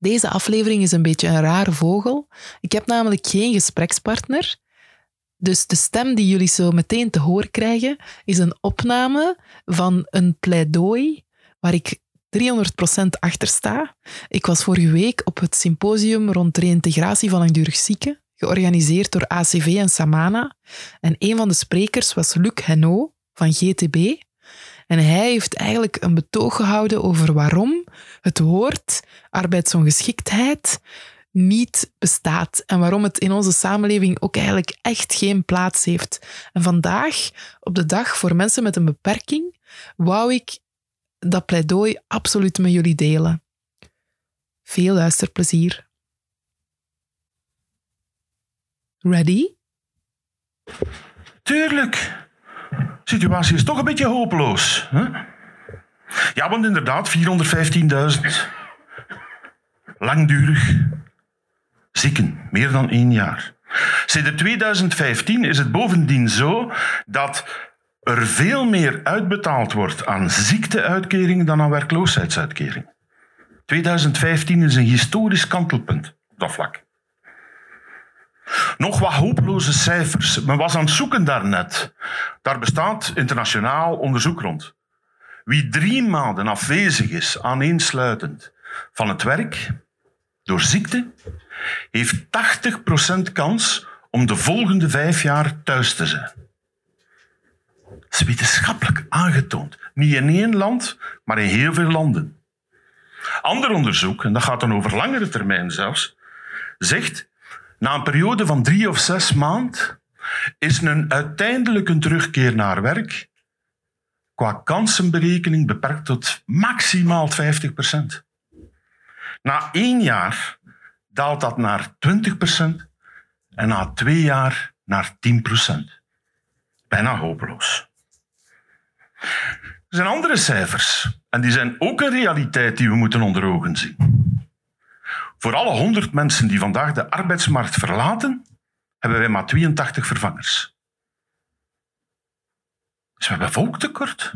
deze aflevering is een beetje een rare vogel. Ik heb namelijk geen gesprekspartner. Dus de stem die jullie zo meteen te horen krijgen, is een opname van een pleidooi waar ik 300% achter sta. Ik was vorige week op het symposium rond reïntegratie van langdurig zieken, georganiseerd door ACV en Samana. En een van de sprekers was Luc Henno van GTB. En hij heeft eigenlijk een betoog gehouden over waarom het woord arbeidsongeschiktheid niet bestaat en waarom het in onze samenleving ook eigenlijk echt geen plaats heeft. En vandaag, op de dag voor mensen met een beperking, wou ik dat pleidooi absoluut met jullie delen. Veel luisterplezier. Ready? Tuurlijk. Situatie is toch een beetje hopeloos. Hè? Ja, want inderdaad, 415.000 langdurig zieken, meer dan één jaar. Sinds 2015 is het bovendien zo dat er veel meer uitbetaald wordt aan ziekteuitkering dan aan werkloosheidsuitkering. 2015 is een historisch kantelpunt op dat vlak. Nog wat hopeloze cijfers. Men was aan het zoeken daarnet. Daar bestaat internationaal onderzoek rond. Wie drie maanden afwezig is, aaneensluitend, van het werk, door ziekte, heeft 80% kans om de volgende vijf jaar thuis te zijn. Dat is wetenschappelijk aangetoond. Niet in één land, maar in heel veel landen. Ander onderzoek, en dat gaat dan over langere termijn zelfs, zegt na een periode van drie of zes maanden is een uiteindelijke terugkeer naar werk qua kansenberekening beperkt tot maximaal 50% Na één jaar daalt dat naar 20% en na twee jaar naar 10% Bijna hopeloos. Er zijn andere cijfers en die zijn ook een realiteit die we moeten onder ogen zien. Voor alle 100 mensen die vandaag de arbeidsmarkt verlaten, hebben wij maar 82 vervangers. Dus we hebben volktekort.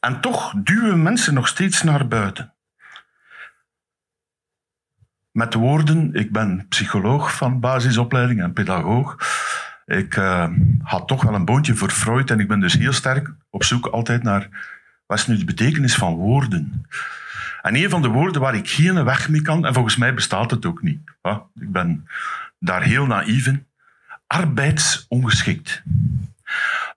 En toch duwen mensen nog steeds naar buiten. Met woorden, ik ben psycholoog van basisopleiding en pedagoog. Ik uh, had toch wel een boontje voor Freud en ik ben dus heel sterk op zoek altijd naar wat is nu de betekenis van woorden. En een van de woorden waar ik geen weg mee kan, en volgens mij bestaat het ook niet. Ik ben daar heel naïef in. Arbeidsongeschikt.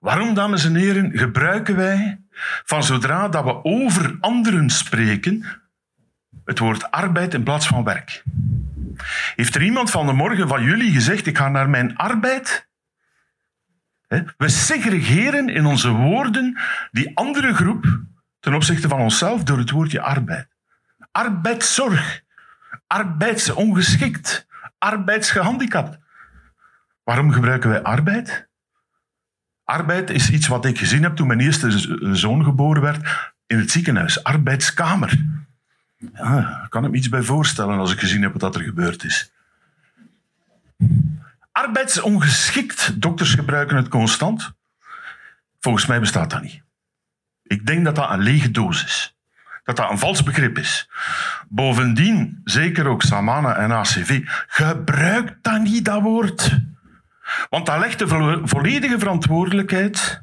Waarom, dames en heren, gebruiken wij van zodra dat we over anderen spreken het woord arbeid in plaats van werk? Heeft er iemand van de morgen van jullie gezegd, ik ga naar mijn arbeid? We segregeren in onze woorden die andere groep ten opzichte van onszelf door het woordje arbeid. Arbeidszorg, arbeidsongeschikt, arbeidsgehandicapt. Waarom gebruiken wij arbeid? Arbeid is iets wat ik gezien heb toen mijn eerste zoon geboren werd in het ziekenhuis. Arbeidskamer. Ja, kan ik me iets bij voorstellen als ik gezien heb wat er gebeurd is. Arbeidsongeschikt. Dokters gebruiken het constant. Volgens mij bestaat dat niet. Ik denk dat dat een lege doos is. Dat dat een vals begrip is. Bovendien, zeker ook Samana en ACV, gebruikt dat niet, dat woord. Want dat legt de volledige verantwoordelijkheid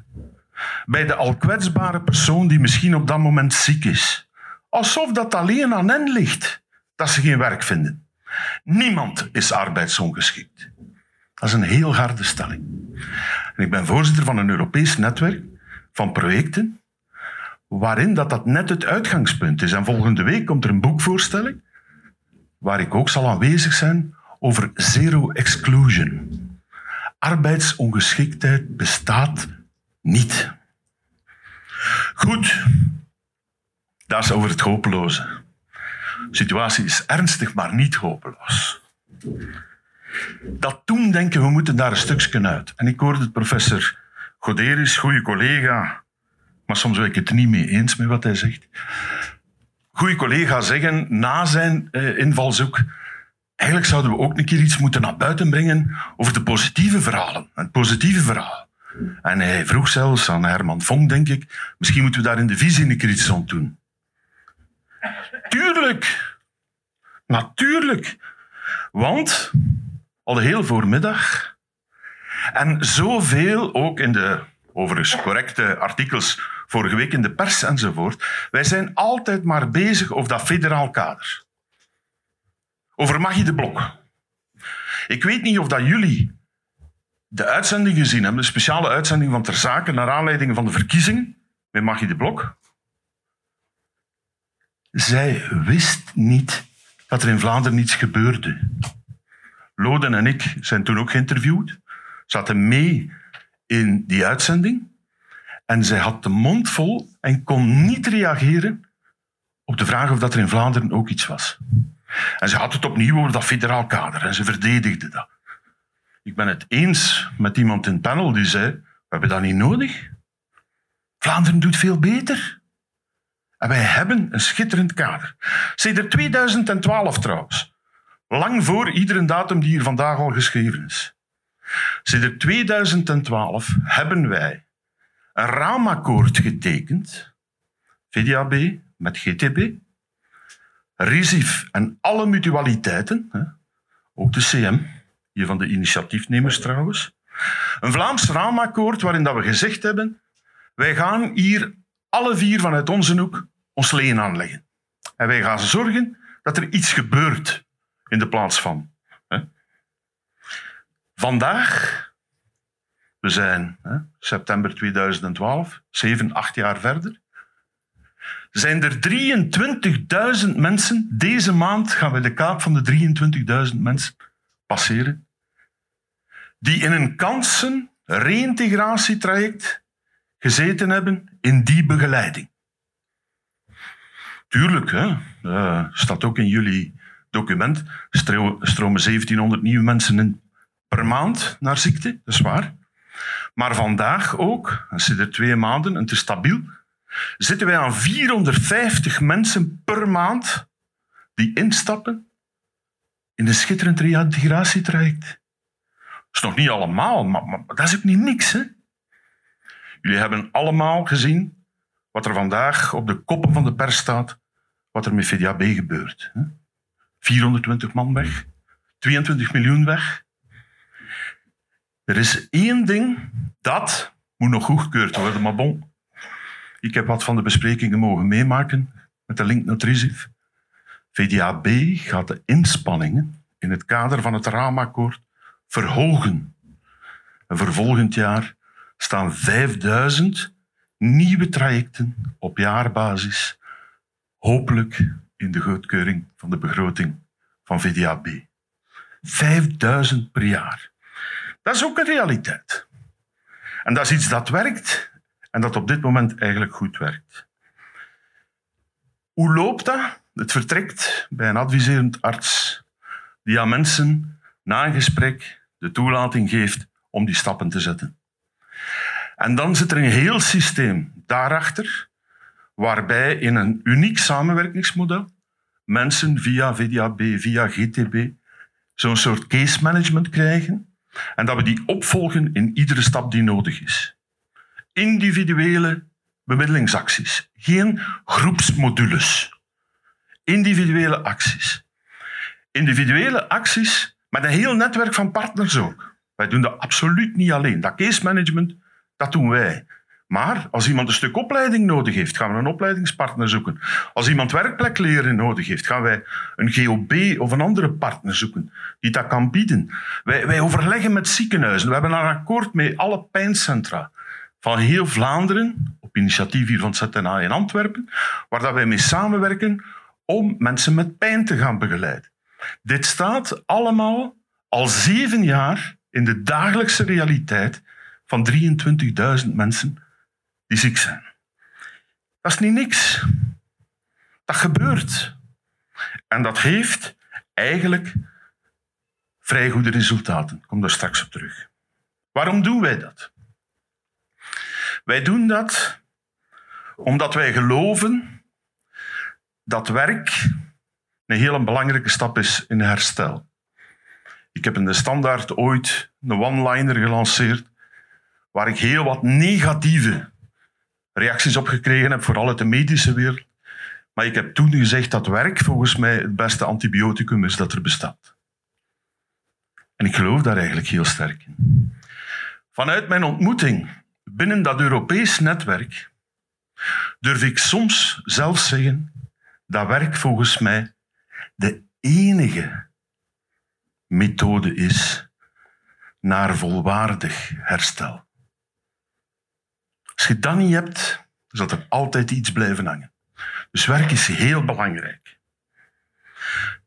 bij de al kwetsbare persoon die misschien op dat moment ziek is. Alsof dat alleen aan hen ligt dat ze geen werk vinden. Niemand is arbeidsongeschikt. Dat is een heel harde stelling. Ik ben voorzitter van een Europees netwerk van projecten waarin dat, dat net het uitgangspunt is. En volgende week komt er een boekvoorstelling waar ik ook zal aanwezig zijn over zero exclusion. Arbeidsongeschiktheid bestaat niet. Goed, dat is over het hopeloze. De situatie is ernstig, maar niet hopeloos. Dat toen denken we moeten daar een stukje uit. En ik hoorde professor Goderis, goede collega, maar soms ben ik het niet mee eens met wat hij zegt. Goede collega zeggen na zijn uh, invalshoek. Eigenlijk zouden we ook een keer iets moeten naar buiten brengen over de positieve verhalen. Het positieve verhaal. En hij vroeg zelfs aan Herman Vonk, denk ik, misschien moeten we daar in de visie een keer iets aan doen. Tuurlijk. Natuurlijk. Want al de hele voormiddag en zoveel ook in de overigens correcte artikels vorige week in de pers enzovoort. Wij zijn altijd maar bezig over dat federaal kader. Over Maggie de Blok. Ik weet niet of dat jullie de uitzending gezien hebben, de speciale uitzending van Ter Zaken naar aanleiding van de verkiezing met Maggie de Blok. Zij wist niet dat er in Vlaanderen niets gebeurde. Loden en ik zijn toen ook geïnterviewd, zaten mee in die uitzending. En zij had de mond vol en kon niet reageren op de vraag of dat er in Vlaanderen ook iets was. En ze had het opnieuw over dat federaal kader en ze verdedigde dat. Ik ben het eens met iemand in het panel die zei: We hebben dat niet nodig. Vlaanderen doet veel beter. En wij hebben een schitterend kader. Sinds 2012 trouwens. Lang voor iedere datum die hier vandaag al geschreven is. Sinds 2012 hebben wij een raamakkoord getekend, VDAB met GTB, RISIF en alle mutualiteiten, ook de CM, hier van de initiatiefnemers trouwens, een Vlaams raamakkoord waarin dat we gezegd hebben, wij gaan hier alle vier vanuit onze hoek ons leen aanleggen. En wij gaan zorgen dat er iets gebeurt in de plaats van. Vandaag we zijn hè, september 2012, zeven, acht jaar verder. Zijn er 23.000 mensen, deze maand gaan we de kaap van de 23.000 mensen passeren, die in een kansen reïntegratietraject gezeten hebben in die begeleiding. Tuurlijk, hè, uh, staat ook in jullie document, stromen 1700 nieuwe mensen in per maand naar ziekte, dat is waar. Maar vandaag ook, en sinds twee maanden, en is stabiel, zitten wij aan 450 mensen per maand die instappen in een schitterend reintegratietraject. Dat is nog niet allemaal, maar, maar, dat is ook niet niks. Hè? Jullie hebben allemaal gezien wat er vandaag op de koppen van de pers staat, wat er met VDAB gebeurt. Hè? 420 man weg, 22 miljoen weg. Er is één ding dat moet nog goedgekeurd worden, maar bon. Ik heb wat van de besprekingen mogen meemaken met de link. VDAB gaat de inspanningen in het kader van het raamakkoord verhogen. En voor volgend jaar staan 5000 nieuwe trajecten op jaarbasis, hopelijk in de goedkeuring van de begroting van VDAB. 5000 per jaar. Dat is ook een realiteit. En dat is iets dat werkt en dat op dit moment eigenlijk goed werkt. Hoe loopt dat? Het vertrekt bij een adviserend arts die aan mensen na een gesprek de toelating geeft om die stappen te zetten. En dan zit er een heel systeem daarachter, waarbij in een uniek samenwerkingsmodel mensen via VDAB, via GTB, zo'n soort case management krijgen, en dat we die opvolgen in iedere stap die nodig is. Individuele bemiddelingsacties, geen groepsmodules. Individuele acties. Individuele acties met een heel netwerk van partners ook. Wij doen dat absoluut niet alleen. Dat case management, dat doen wij. Maar als iemand een stuk opleiding nodig heeft, gaan we een opleidingspartner zoeken. Als iemand werkplek leren nodig heeft, gaan wij een GOB of een andere partner zoeken die dat kan bieden. Wij, wij overleggen met ziekenhuizen. We hebben een akkoord met alle pijncentra van heel Vlaanderen, op initiatief hier van ZNA in Antwerpen, waar dat wij mee samenwerken om mensen met pijn te gaan begeleiden. Dit staat allemaal al zeven jaar in de dagelijkse realiteit van 23.000 mensen die ziek zijn. Dat is niet niks. Dat gebeurt. En dat heeft eigenlijk vrij goede resultaten. Ik kom daar straks op terug. Waarom doen wij dat? Wij doen dat omdat wij geloven dat werk een hele belangrijke stap is in herstel. Ik heb in de standaard ooit een one-liner gelanceerd waar ik heel wat negatieve reacties op gekregen heb, vooral uit de medische wereld. Maar ik heb toen gezegd dat werk volgens mij het beste antibioticum is dat er bestaat. En ik geloof daar eigenlijk heel sterk in. Vanuit mijn ontmoeting binnen dat Europees netwerk durf ik soms zelf zeggen dat werk volgens mij de enige methode is naar volwaardig herstel. Als je dat niet hebt, zal er altijd iets blijven hangen. Dus werk is heel belangrijk.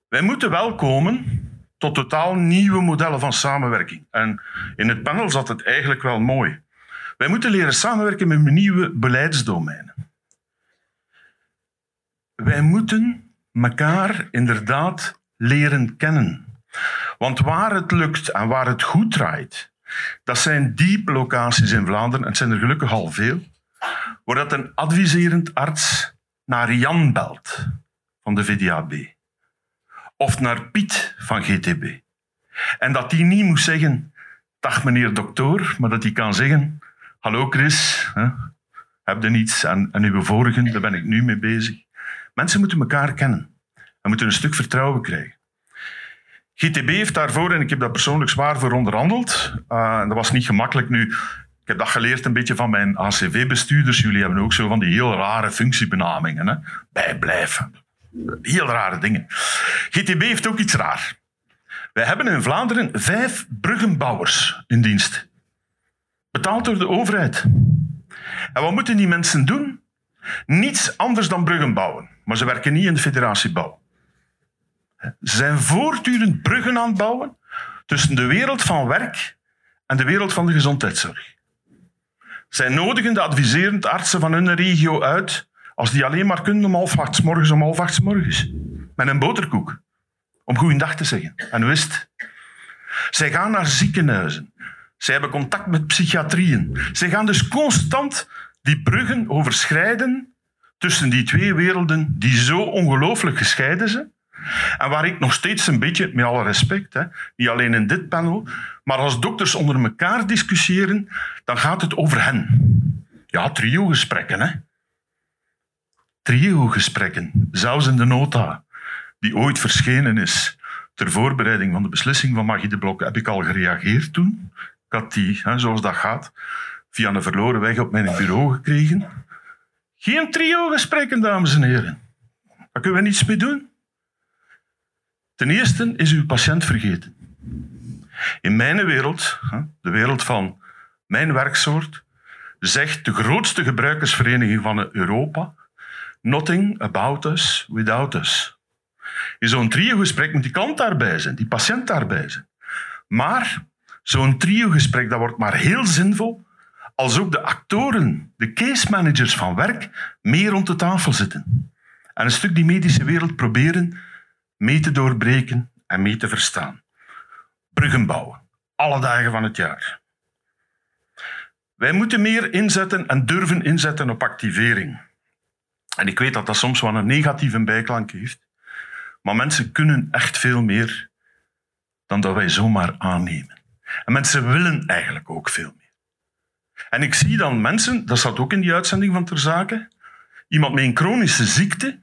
Wij moeten wel komen tot totaal nieuwe modellen van samenwerking. En in het panel zat het eigenlijk wel mooi. Wij moeten leren samenwerken met nieuwe beleidsdomeinen. Wij moeten elkaar inderdaad leren kennen. Want waar het lukt en waar het goed draait, dat zijn diep locaties in Vlaanderen, en het zijn er gelukkig al veel, waar dat een adviserend arts naar Jan belt van de VDAB. Of naar Piet van GTB. En dat die niet moet zeggen, dag meneer dokter, maar dat hij kan zeggen, hallo Chris, hè, heb je niets aan, aan uw vorige, daar ben ik nu mee bezig. Mensen moeten elkaar kennen en moeten een stuk vertrouwen krijgen. GTB heeft daarvoor, en ik heb dat persoonlijk zwaar voor onderhandeld, en dat was niet gemakkelijk nu. Ik heb dat geleerd een beetje van mijn ACV-bestuurders. Jullie hebben ook zo van die heel rare functiebenamingen. Hè? Bijblijven. Heel rare dingen. GTB heeft ook iets raar. Wij hebben in Vlaanderen vijf bruggenbouwers in dienst. Betaald door de overheid. En wat moeten die mensen doen? Niets anders dan bruggen bouwen. Maar ze werken niet in de federatiebouw. Ze zijn voortdurend bruggen aan het bouwen tussen de wereld van werk en de wereld van de gezondheidszorg. Zij nodigen de adviserend artsen van hun regio uit als die alleen maar kunnen om half acht morgens om half acht morgens. Met een boterkoek. Om goeiedag te zeggen. En wist. Zij gaan naar ziekenhuizen. Zij hebben contact met psychiatrieën. Zij gaan dus constant die bruggen overschrijden tussen die twee werelden die zo ongelooflijk gescheiden zijn. En waar ik nog steeds een beetje, met alle respect, hè, niet alleen in dit panel, maar als dokters onder elkaar discussiëren, dan gaat het over hen. Ja, trio-gesprekken. Hè. Trio-gesprekken, zelfs in de nota, die ooit verschenen is ter voorbereiding van de beslissing van Magie de Blok, heb ik al gereageerd toen. Ik had die, hè, zoals dat gaat, via een verloren weg op mijn bureau gekregen. Geen trio-gesprekken, dames en heren. Daar kunnen we niets mee doen. Ten eerste is uw patiënt vergeten. In mijn wereld, de wereld van mijn werksoort, zegt de grootste gebruikersvereniging van Europa: Nothing about us without us. In zo'n trio-gesprek moet die klant daarbij zijn, die patiënt daarbij zijn. Maar zo'n trio-gesprek dat wordt maar heel zinvol als ook de actoren, de case managers van werk, meer rond de tafel zitten. En een stuk die medische wereld proberen mee te doorbreken en mee te verstaan. Bruggen bouwen, alle dagen van het jaar. Wij moeten meer inzetten en durven inzetten op activering. En ik weet dat dat soms wel een negatieve bijklank heeft, maar mensen kunnen echt veel meer dan dat wij zomaar aannemen. En mensen willen eigenlijk ook veel meer. En ik zie dan mensen, dat zat ook in die uitzending van Ter Zaken, iemand met een chronische ziekte,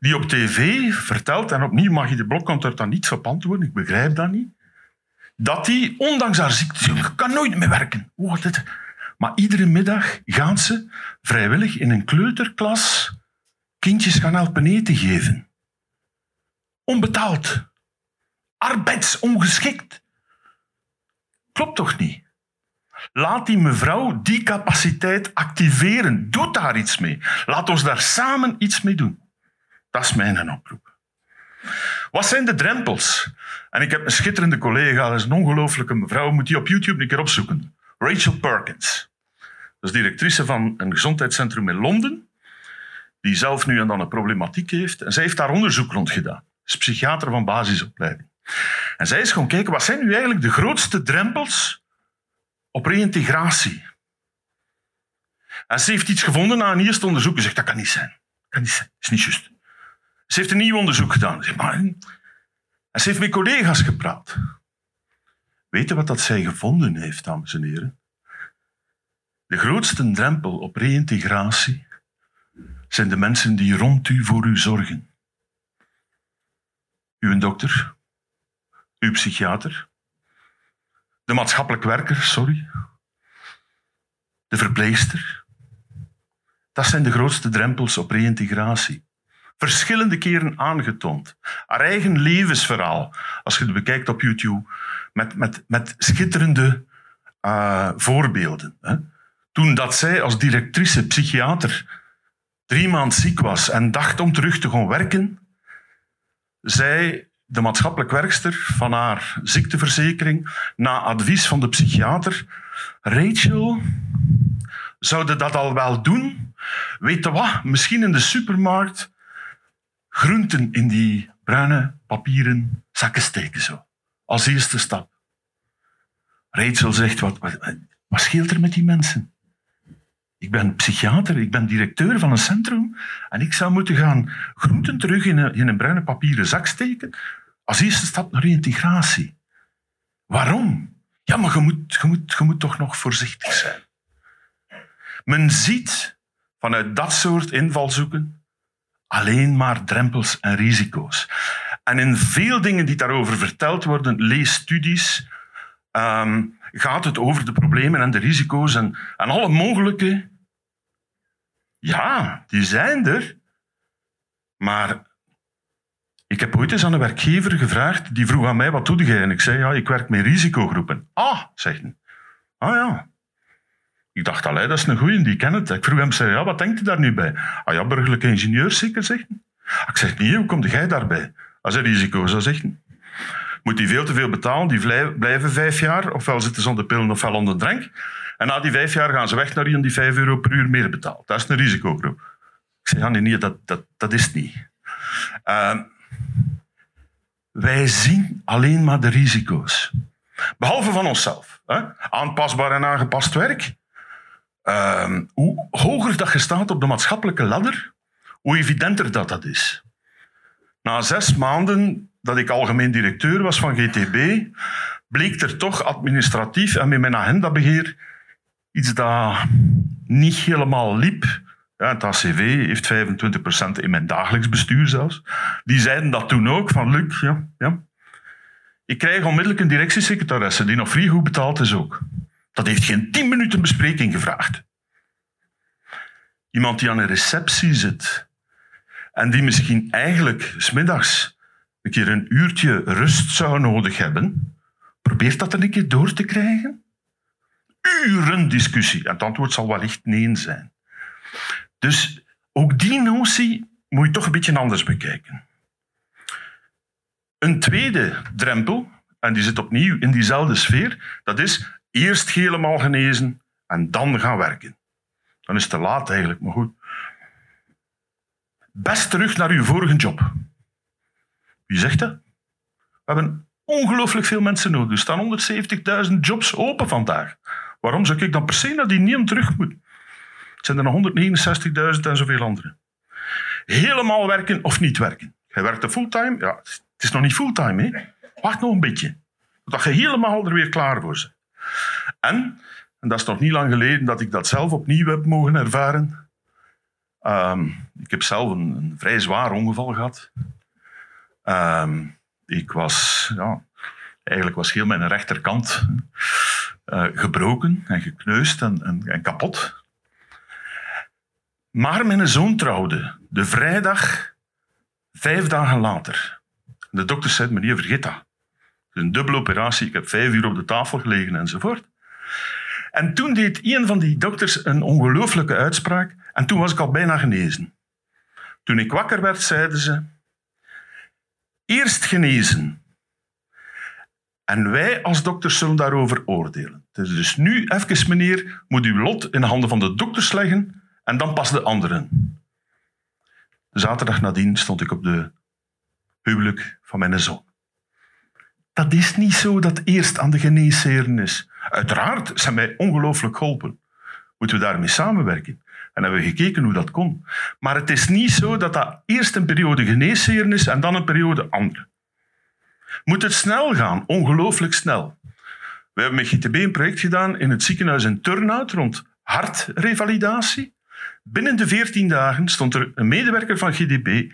die op tv vertelt, en opnieuw mag je de blok er dan niets op antwoorden, ik begrijp dat niet, dat die, ondanks haar ziekte, kan nooit meer werken. Oh. Maar iedere middag gaan ze vrijwillig in een kleuterklas kindjes gaan helpen eten geven. Onbetaald. Arbeidsongeschikt. Klopt toch niet? Laat die mevrouw die capaciteit activeren. Doe daar iets mee. Laat ons daar samen iets mee doen. Dat is mijn oproep. Wat zijn de drempels? En ik heb een schitterende collega, dat is een ongelooflijke mevrouw, moet die op YouTube een keer opzoeken. Rachel Perkins. Dat is directrice van een gezondheidscentrum in Londen, die zelf nu en dan een problematiek heeft. En zij heeft daar onderzoek rond gedaan. Is psychiater van basisopleiding. En zij is gewoon kijken, wat zijn nu eigenlijk de grootste drempels op reïntegratie? En ze heeft iets gevonden na een eerste onderzoek en zegt, dat kan niet zijn. Dat kan niet zijn, dat is niet juist. Ze heeft een nieuw onderzoek gedaan. En ze heeft met collega's gepraat. Weet je wat dat zij gevonden heeft, dames en heren? De grootste drempel op reïntegratie zijn de mensen die rond u voor u zorgen. Uw dokter, uw psychiater, de maatschappelijk werker, sorry, de verpleegster. Dat zijn de grootste drempels op reïntegratie verschillende keren aangetoond. Haar eigen levensverhaal, als je het bekijkt op YouTube, met, met, met schitterende uh, voorbeelden. Hè. Toen dat zij als directrice, psychiater, drie maanden ziek was en dacht om terug te gaan werken, zei de maatschappelijk werkster van haar ziekteverzekering, na advies van de psychiater, Rachel, zou dat al wel doen? Weet je wat? Misschien in de supermarkt groenten in die bruine papieren zakken steken. Zo. Als eerste stap. Rachel zegt, wat, wat, wat scheelt er met die mensen? Ik ben psychiater, ik ben directeur van een centrum en ik zou moeten gaan groenten terug in een, in een bruine papieren zak steken als eerste stap naar integratie. Waarom? Ja, maar je moet, je moet, je moet toch nog voorzichtig zijn. Men ziet vanuit dat soort invalshoeken alleen maar drempels en risico's. En in veel dingen die daarover verteld worden, lees studies, ehm, gaat het over de problemen en de risico's en, alle mogelijke. Ja, die zijn er. Maar ik heb ooit eens aan een werkgever gevraagd, die vroeg aan mij, wat doe jij? En ik zei, ja, ik werk met risicogroepen. Ah, zegt. Ah ja, ik dacht, allee, dat is een goeie, die ken het. Ik vroeg hem, zei, ja, wat denkt u daar nu bij? Ah ja, burgerlijke ingenieurs zeker, zegt Ik zeg, nee, hoe kom jij daarbij? Als er risico zou zeggen. Moet die veel te veel betalen, die blijven vijf jaar, ofwel zitten ze onder pillen ofwel onder drank. En na die vijf jaar gaan ze weg naar iemand die vijf euro per uur meer betaalt. Dat is een risicogroep. Ik zeg, ja, nee, dat, dat, dat is het niet. Uh, wij zien alleen maar de risico's. Behalve van onszelf. Hè? Aanpasbaar en aangepast werk. Ehm, hoe hoger dat je staat op de maatschappelijke ladder, hoe evidenter dat dat is. Na zes maanden dat ik algemeen directeur was van GTB, bleek er toch administratief en met mijn agendabeheer iets dat niet helemaal liep. Ja, het ACV heeft 25% in mijn dagelijks bestuur zelfs. Die zeiden dat toen ook, van Luc, ja, ja. Ik krijg onmiddellijk een directiesecretaresse die nog vrij goed betaald is ook. Dat heeft geen tien minuten bespreking gevraagd. Iemand die aan een receptie zit en die misschien eigenlijk smiddags een keer een uurtje rust zou nodig hebben, probeert dat er een keer door te krijgen? Uren discussie. En het antwoord zal wellicht nee zijn. Dus ook die notie moet je toch een beetje anders bekijken. Een tweede drempel, en die zit opnieuw in diezelfde sfeer, dat is Eerst helemaal genezen en dan gaan werken. Dan is het te laat eigenlijk, maar goed. Best terug naar uw vorige job. Wie zegt dat? We hebben ongelooflijk veel mensen nodig. Er staan 170.000 jobs open vandaag. Waarom zou ik dan per se naar die nieuw terug moeten? Het zijn er nog 169.000 en zoveel andere. Helemaal werken of niet werken. Jij werkt fulltime? Ja, het is nog niet fulltime. Wacht nog een beetje. Totdat je helemaal er weer klaar voor bent. En, en dat is nog niet lang geleden dat ik dat zelf opnieuw heb mogen ervaren. Ehm, ik heb zelf een, vrij zwaar ongeval gehad. Ehm, ik was ja, Eigenlijk was heel mijn rechterkant uh, gebroken en gekneusd en, en, en, kapot. Maar mijn zoon trouwde de vrijdag, vijf dagen later. De dokter zei, meneer, vergeet dat. Een dubbele operatie, ik heb vijf uur op de tafel gelegen enzovoort. En toen deed een van die dokters een ongelooflijke uitspraak en toen was ik al bijna genezen. Toen ik wakker werd, zeiden ze, eerst genezen. En wij als dokters zullen daarover oordelen. Dus, dus nu, even meneer, moet uw lot in de handen van de dokters leggen en dan pas de anderen. De zaterdag nadien stond ik op de huwelijk van mijn zoon. Dat is niet zo dat eerst aan de geneesheren is. Uiteraard zijn mij ongelooflijk geholpen. Moeten we daarmee samenwerken? En hebben we gekeken hoe dat kon. Maar het is niet zo dat dat eerst een periode geneesheren is en dan een periode andere. Moet het snel gaan, ongelooflijk snel. We hebben met GTB een project gedaan in het ziekenhuis in Turnhout rond hartrevalidatie. Binnen de 14 dagen stond er een medewerker van GDB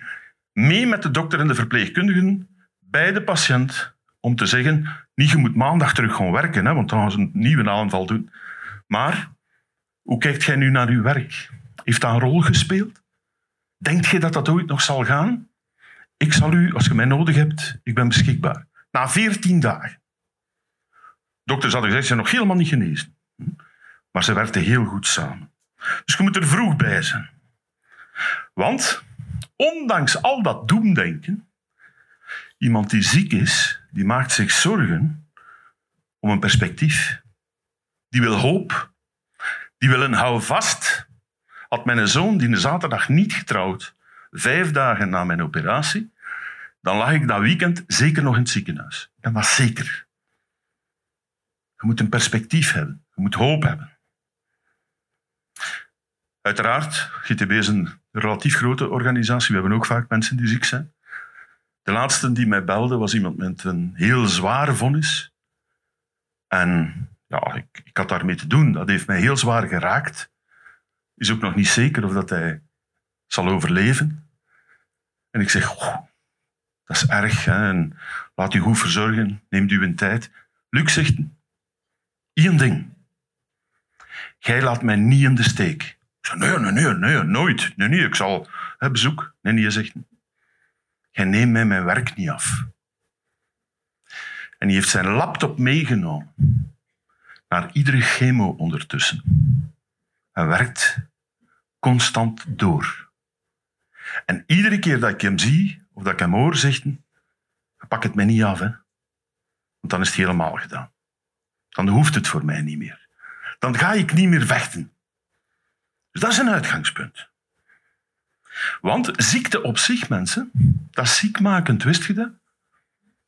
mee met de dokter en de verpleegkundigen bij de patiënt om te zeggen, niet je moet maandag terug gaan werken, hè, want dan gaan ze een nieuwe aanval doen. Maar hoe kijkt jij nu naar uw werk? Heeft dat een rol gespeeld? Denkt je dat dat ooit nog zal gaan? Ik zal u, als je mij nodig hebt, ik ben beschikbaar. Na 14 dagen. Dokters hadden gezegd, ze zijn nog helemaal niet genezen. Maar ze werkten heel goed samen. Dus je moet er vroeg bij zijn. Want, ondanks al dat doemdenken, iemand die ziek is, die maakt zich zorgen om een perspectief. Die wil hoop. Die wil een houvast. Had mijn zoon, die de zaterdag niet getrouwd, vijf dagen na mijn operatie, dan lag ik dat weekend zeker nog in het ziekenhuis. En dat zeker. Je moet een perspectief hebben. Je moet hoop hebben. Uiteraard, GTB is een relatief grote organisatie. We hebben ook vaak mensen die ziek zijn. De laatste die mij belde was iemand met een heel zwaar vonnis. En ja, ik, ik had daarmee te doen. Dat heeft mij heel zwaar geraakt. Is ook nog niet zeker of dat hij zal overleven. En ik zeg, dat is erg. Hè? En laat u goed verzorgen. Neemt u een tijd. Luc zegt, één ding. Jij laat mij niet in de steek. Ik zeg, nee, nee, nee, nee, nooit. Nee, nee, ik zal hè, bezoek. Nee, nee, zegt, jij neemt mij mijn werk niet af. En hij heeft zijn laptop meegenomen naar iedere chemo ondertussen. Hij werkt constant door. En iedere keer dat ik hem zie, of dat ik hem hoor, hij, pak het mij niet af, hè. Want dan is het helemaal gedaan. Dan hoeft het voor mij niet meer. Dan ga ik niet meer vechten. Dus dat is een uitgangspunt. Want ziekte op zich, mensen, dat is ziekmakend, wist je dat?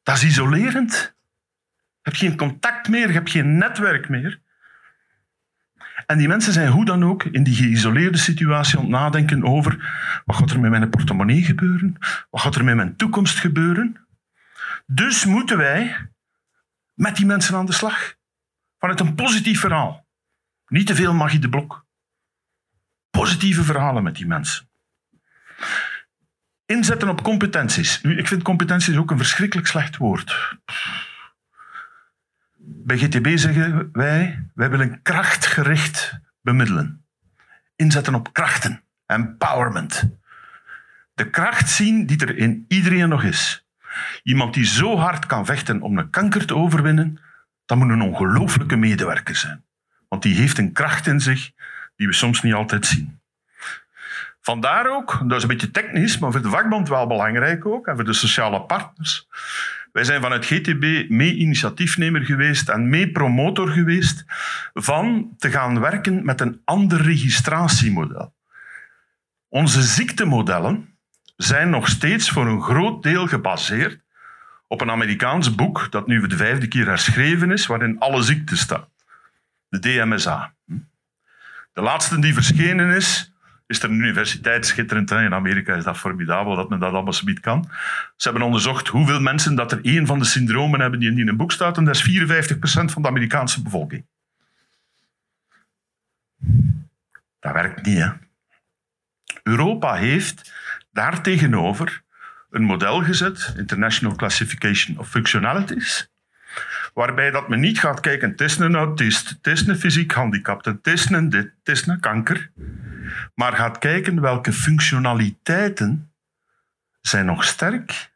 Dat is isolerend. Je hebt geen contact meer, je hebt geen netwerk meer. En die mensen zijn hoe dan ook in die geïsoleerde situatie aan het nadenken over wat gaat er met mijn portemonnee gebeuren? Wat gaat er met mijn toekomst gebeuren? Dus moeten wij met die mensen aan de slag. Vanuit een positief verhaal. Niet te veel magie de blok. Positieve verhalen met die mensen. Inzetten op competenties. Ik vind competenties ook een verschrikkelijk slecht woord. Bij GTB zeggen wij, wij willen krachtgericht bemiddelen. Inzetten op krachten. Empowerment. De kracht zien die er in iedereen nog is. Iemand die zo hard kan vechten om een kanker te overwinnen, dat moet een ongelooflijke medewerker zijn. Want die heeft een kracht in zich die we soms niet altijd zien. Vandaar ook, dat is een beetje technisch, maar voor de vakbond wel belangrijk ook, en voor de sociale partners. Wij zijn vanuit GTB mee-initiatiefnemer geweest en mee-promotor geweest van te gaan werken met een ander registratiemodel. Onze ziektemodellen zijn nog steeds voor een groot deel gebaseerd op een Amerikaans boek dat nu voor de vijfde keer herschreven is, waarin alle ziekten staan. De DMSA. De laatste die verschenen is, is er een universiteit, schitterend. In Amerika is dat formidabel dat men dat allemaal zoiets kan. Ze hebben onderzocht hoeveel mensen dat er één van de syndromen hebben die in een boek staat. En dat is 54% van de Amerikaanse bevolking. Dat werkt niet. Europa heeft daartegenover een model gezet, International Classification of Functionalities, waarbij dat men niet gaat kijken, het is een autist, het is een fysiek handicapte, het is een dit, het een kanker, maar gaat kijken welke functionaliteiten zijn nog sterk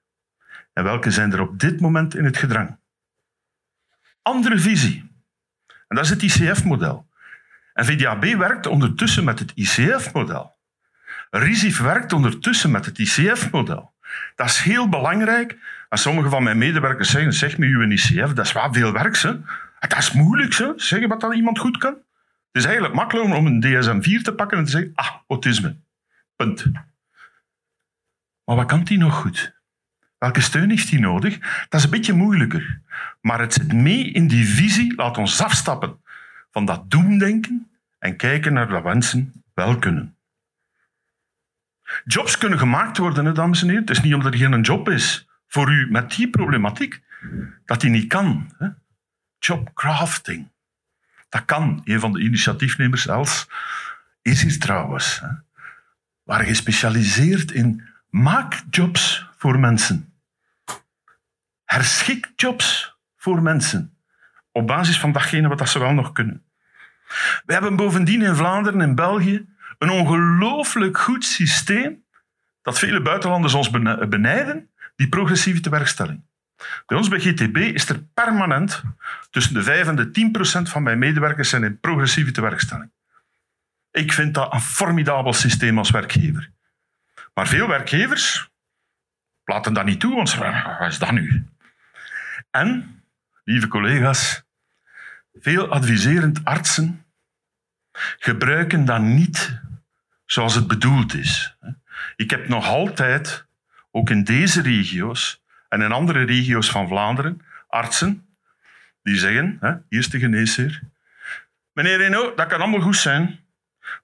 en welke zijn er op dit moment in het gedrang. Andere visie. En dat is het ICF-model. En VDAB werkt ondertussen met het ICF-model. RISIF werkt ondertussen met het ICF-model. Dat is heel belangrijk. En sommige van mijn medewerkers zeggen, zeg me uw ICF, dat is wel veel werk. Dat is moeilijk, ze. zeggen wat dat iemand goed kan. Het is eigenlijk makkelijk om een DSM-4 te pakken en te zeggen, ah, autisme. Punt. Maar wat kan die nog goed? Welke steun heeft hij nodig? Dat is een beetje moeilijker. Maar het zit mee in die visie. Laat ons afstappen van dat doemdenken en kijken naar wat mensen wel kunnen. Jobs kunnen gemaakt worden, dames en heren. Het is niet omdat er geen job is voor u met die problematiek dat die niet kan. Hè. Jobcrafting. Dat kan. Een van de initiatiefnemers, Els, is hier trouwens. Hè. Waren gespecialiseerd in maakjobs voor mensen. Herschik jobs voor mensen. Op basis van datgene wat ze wel nog kunnen. We hebben bovendien in Vlaanderen en België een ongelooflijk goed systeem dat vele buitenlanders ons benijden, die progressieve tewerkstelling. Bij ons bij GTB is er permanent tussen de 5 en de 10 procent van mijn medewerkers zijn in progressieve tewerkstelling. Ik vind dat een formidabel systeem als werkgever. Maar veel werkgevers laten dat niet toe, want wat is dat nu? En, lieve collega's, veel adviserend artsen gebruiken dat niet zoals het bedoeld is. Ik heb nog altijd, ook in deze regio's en in andere regio's van Vlaanderen, artsen die zeggen, hè, hier is de geneesheer, meneer Reno, dat kan allemaal goed zijn,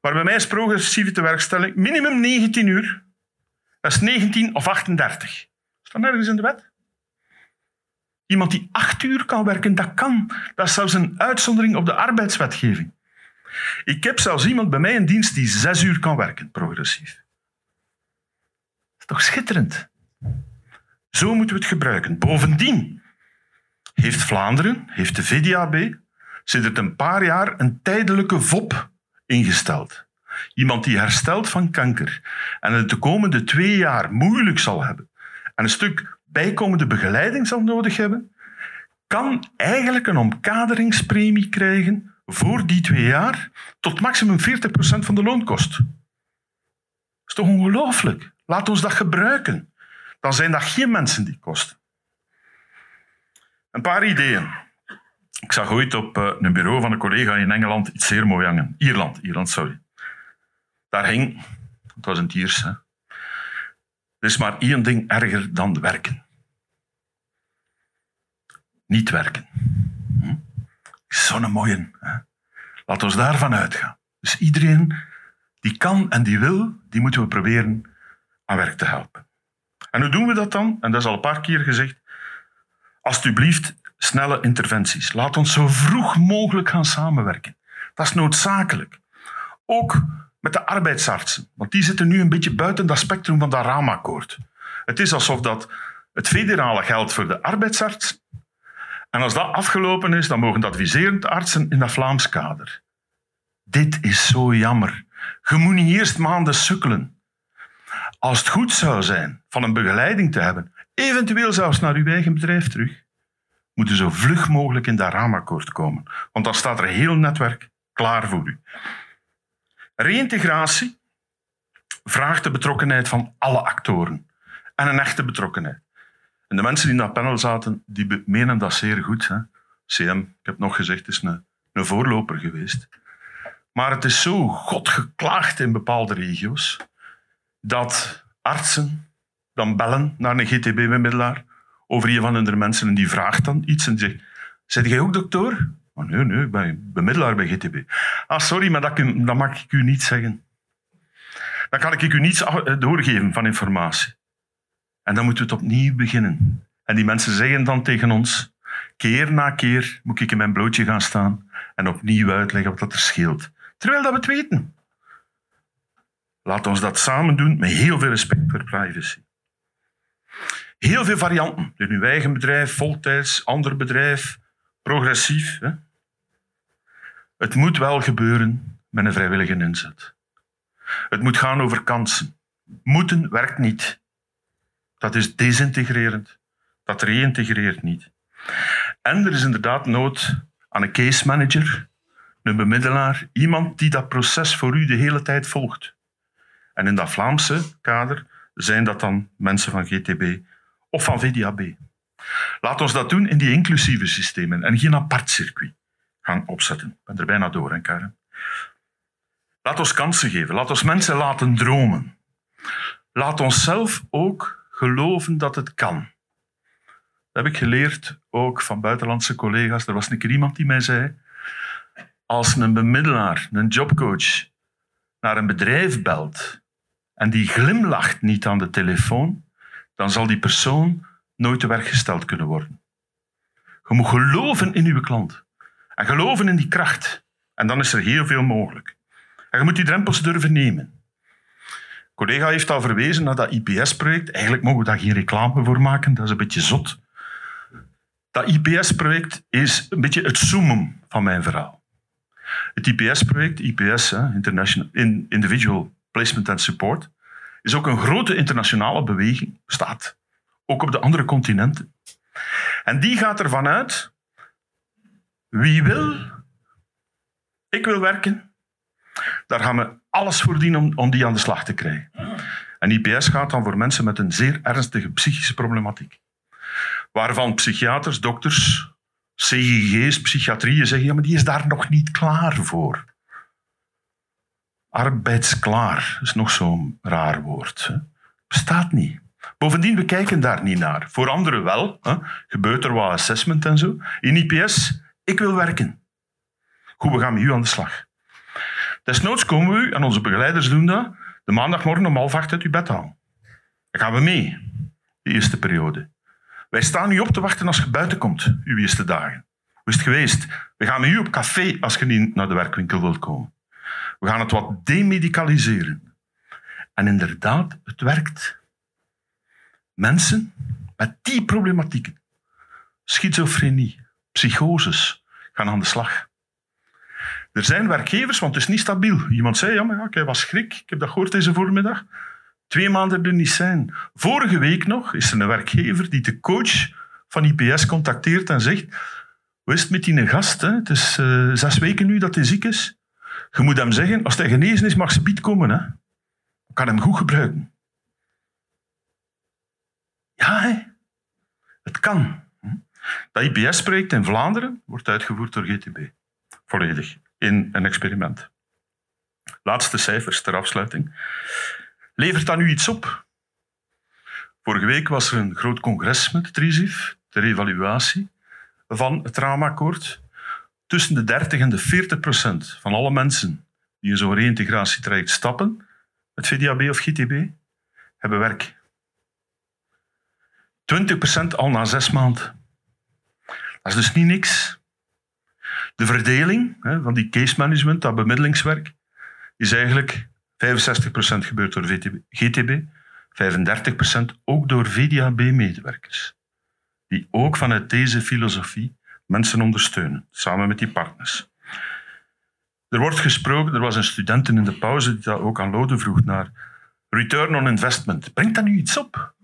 maar bij mij is progressieve tewerkstelling minimum 19 uur. Dat is 19 of 38. Staat nergens in de wet. Iemand die acht uur kan werken, dat kan. Dat is zelfs een uitzondering op de arbeidswetgeving. Ik heb zelfs iemand bij mij in dienst die zes uur kan werken, progressief. Toch schitterend? Zo moeten we het gebruiken. Bovendien heeft Vlaanderen, heeft de VDAB, sinds een paar jaar een tijdelijke VOP ingesteld. Iemand die herstelt van kanker en het de komende twee jaar moeilijk zal hebben en een stuk bijkomende begeleiding zal nodig hebben, kan eigenlijk een omkaderingspremie krijgen voor die twee jaar tot maximum 40% van de loonkost. Dat is toch ongelooflijk? Laat ons dat gebruiken. Dan zijn dat geen mensen die kosten. Een paar ideeën. Ik zag ooit op eh, een bureau van een collega in Engeland iets zeer mooi hangen. Ierland, Ierland, sorry. Daar hing, het was een tiers, hè. er is maar één ding erger dan werken. Niet werken. Zo'n mooie. Hè? Laat ons daarvan uitgaan. Dus iedereen die kan en die wil, die moeten we proberen aan werk te helpen. En hoe doen we dat dan? En dat is al een paar keer gezegd. Alsjeblieft, snelle interventies. Laat ons zo vroeg mogelijk gaan samenwerken. Dat is noodzakelijk. Ook met de arbeidsartsen, want die zitten nu een beetje buiten dat spectrum van dat raamakkoord. Het is alsof dat het federale geldt voor de arbeidsarts en als dat afgelopen is, dan mogen de adviserend artsen in dat Vlaams kader. Dit is zo jammer. Je moet niet eerst maanden sukkelen. Als het goed zou zijn van een begeleiding te hebben, eventueel zelfs naar uw eigen bedrijf terug, moet u zo vlug mogelijk in dat raamakkoord komen. Want dan staat er heel netwerk klaar voor u. Reïntegratie vraagt de betrokkenheid van alle actoren en een echte betrokkenheid. En de mensen die in dat panel zaten, die menen dat zeer goed. Hè. CM, ik heb nog gezegd, is een, een voorloper geweest. Maar het is zo godgeklaagd in bepaalde regio's dat artsen dan bellen naar een GTB-bemiddelaar over een van hun mensen en die vraagt dan iets en zegt, zeg jij ook dokter? Oh, nee, nee, ik ben bemiddelaar bij GTB. Ah, sorry, maar dat, dat mag ik u niet zeggen. Dan kan ik u niets doorgeven van informatie. En dan moeten we het opnieuw beginnen. En die mensen zeggen dan tegen ons, keer na keer moet ik in mijn blootje gaan staan en opnieuw uitleggen wat dat er scheelt. Terwijl dat we het weten. Laat ons dat samen doen met heel veel respect voor privacy. Heel veel varianten. In uw eigen bedrijf, voltijds, ander bedrijf, progressief. Hè? Het moet wel gebeuren met een vrijwillige inzet. Het moet gaan over kansen. Moeten werkt niet. Dat is desintegrerend. Dat reïntegreert niet. En er is inderdaad nood aan een case manager, een bemiddelaar, iemand die dat proces voor u de hele tijd volgt. En in dat Vlaamse kader zijn dat dan mensen van GTB of van VDAB. Laat ons dat doen in die inclusieve systemen en geen apart circuit gaan opzetten. Ik ben er bijna door, hè, Karen? Laat ons kansen geven. Laat ons mensen laten dromen. Laat ons zelf ook geloven dat het kan. Dat heb ik geleerd ook van buitenlandse collega's. Er was een keer iemand die mij zei: als een bemiddelaar, een jobcoach, naar een bedrijf belt en die glimlacht niet aan de telefoon, dan zal die persoon nooit te werk gesteld kunnen worden. Je moet geloven in uw klant en geloven in die kracht. En dan is er heel veel mogelijk. En je moet die drempels durven nemen. Een collega heeft al verwezen naar dat IPS-project. Eigenlijk mogen we daar geen reclame voor maken, dat is een beetje zot. Dat IPS-project is een beetje het zoomen van mijn verhaal. Het IPS-project, IPS, International Individual Placement and Support, is ook een grote internationale beweging, bestaat ook op de andere continenten. En die gaat ervan uit, wie wil, ik wil werken, daar gaan we alles voor dienen om, om die aan de slag te krijgen. En IPS gaat dan voor mensen met een zeer ernstige psychische problematiek. Waarvan psychiaters, dokters, CGG's, psychiatrieën zeggen, ja, maar die is daar nog niet klaar voor. Arbeidsklaar is nog zo'n raar woord. Hè. Bestaat niet. Bovendien, we kijken daar niet naar. Voor anderen wel. Hè. Gebeurt er wat assessment en zo. In IPS, ik wil werken. Goed, we gaan met u aan de slag. Desnoods komen we u, en onze begeleiders doen dat, de maandagmorgen om half acht uit uw bed halen. Dan gaan we mee, de eerste periode. Wij staan u op te wachten als je buiten komt, uw eerste dagen. Hoe is het geweest? We gaan met u op café als je niet naar de werkwinkel wilt komen. We gaan het wat demedicaliseren. En inderdaad, het werkt. Mensen met die problematieken, schizofrenie, psychoses, gaan aan de slag. Er zijn werkgevers, want het is niet stabiel. Iemand zei, ja, maar ja, wat schrik. Ik heb dat gehoord deze voormiddag. Twee maanden er niet zijn. Vorige week nog is er een werkgever die de coach van IPS contacteert en zegt, hoe is het met die gast? Hè? Het is uh, zes weken nu dat hij ziek is. Je moet hem zeggen, als hij genezen is, mag ze bied komen. Hè? Kan hem goed gebruiken. Ja, hè? het kan. Dat IPS-project in Vlaanderen wordt uitgevoerd door GTB. Volledig in een experiment. Laatste cijfers ter afsluiting. Levert dat nu iets op? Vorige week was er een groot congres met het RISIF ter evaluatie van het raamakkoord. Tussen de 30 en de 40 procent van alle mensen die in zo'n reïntegratietraject stappen, met VDAB of GTB, hebben werk. 20 procent al na zes maanden. Dat is dus niet niks. De verdeling hè, van die case management, dat bemiddelingswerk, is eigenlijk 65% gebeurd door GTB, 35% ook door VDAB-medewerkers. Die ook vanuit deze filosofie mensen ondersteunen, samen met die partners. Er wordt gesproken, er was een student in de pauze die dat ook aan Lode vroeg naar return on investment. Brengt dat nu iets op?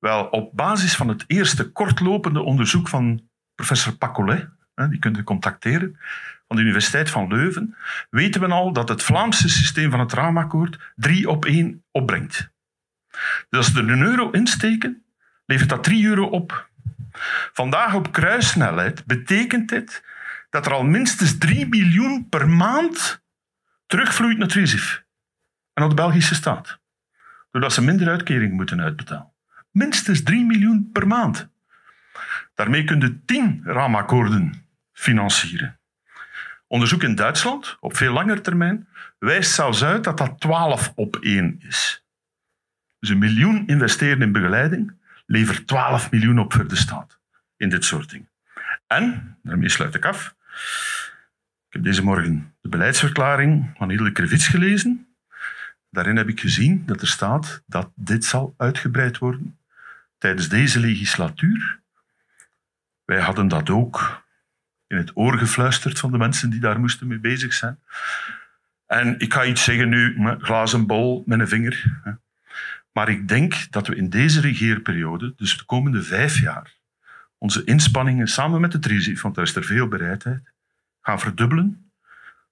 Wel, op basis van het eerste kortlopende onderzoek van professor Pacolet, die kunt u contacteren, van de Universiteit van Leuven, weten we al dat het Vlaamse systeem van het raamakkoord 3 op 1 opbrengt. Dus als we er een euro insteken, levert dat 3 euro op. Vandaag op kruissnelheid betekent dit dat er al minstens 3 miljoen per maand terugvloeit naar het en naar de Belgische staat. Doordat ze minder uitkering moeten uitbetalen. Minstens 3 miljoen per maand. Daarmee kun je 10 raamakkoorden financieren. Onderzoek in Duitsland, op veel langere termijn, wijst zelfs uit dat dat 12 op 1 is. Dus een miljoen investeren in begeleiding levert 12 miljoen op voor de staat in dit soort dingen. En, daarmee sluit ik af, ik heb deze morgen de beleidsverklaring van Hilde Krevits gelezen. Daarin heb ik gezien dat er staat dat dit zal uitgebreid worden tijdens deze legislatuur. Wij hadden dat ook in het oor gefluisterd van de mensen die daar moesten mee bezig zijn. En ik ga iets zeggen nu, glazen bol, met een vinger. Maar ik denk dat we in deze regeerperiode, dus de komende vijf jaar, onze inspanningen samen met het RISI, want daar is er veel bereidheid, gaan verdubbelen.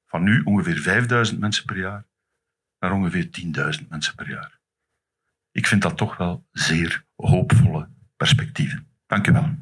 Van nu ongeveer 5000 mensen per jaar naar ongeveer 10.000 mensen per jaar. Ik vind dat toch wel zeer hoopvolle perspectieven. Dank u wel.